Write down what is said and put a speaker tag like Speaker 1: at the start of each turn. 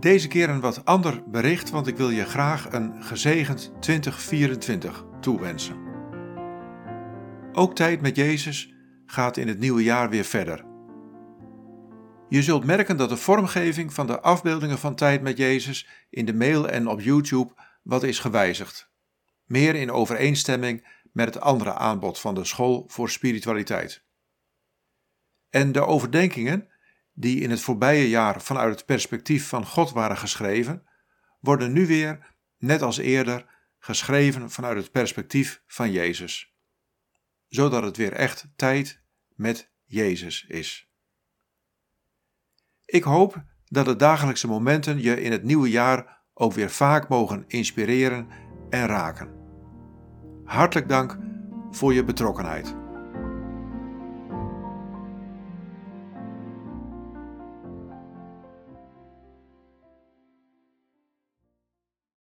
Speaker 1: Deze keer een wat ander bericht, want ik wil je graag een gezegend 2024 toewensen. Ook tijd met Jezus gaat in het nieuwe jaar weer verder. Je zult merken dat de vormgeving van de afbeeldingen van tijd met Jezus in de mail en op YouTube wat is gewijzigd. Meer in overeenstemming met het andere aanbod van de School voor Spiritualiteit. En de overdenkingen, die in het voorbije jaar vanuit het perspectief van God waren geschreven, worden nu weer, net als eerder, geschreven vanuit het perspectief van Jezus. Zodat het weer echt tijd met Jezus is. Ik hoop dat de dagelijkse momenten je in het nieuwe jaar ook weer vaak mogen inspireren en raken. Hartelijk dank voor je betrokkenheid.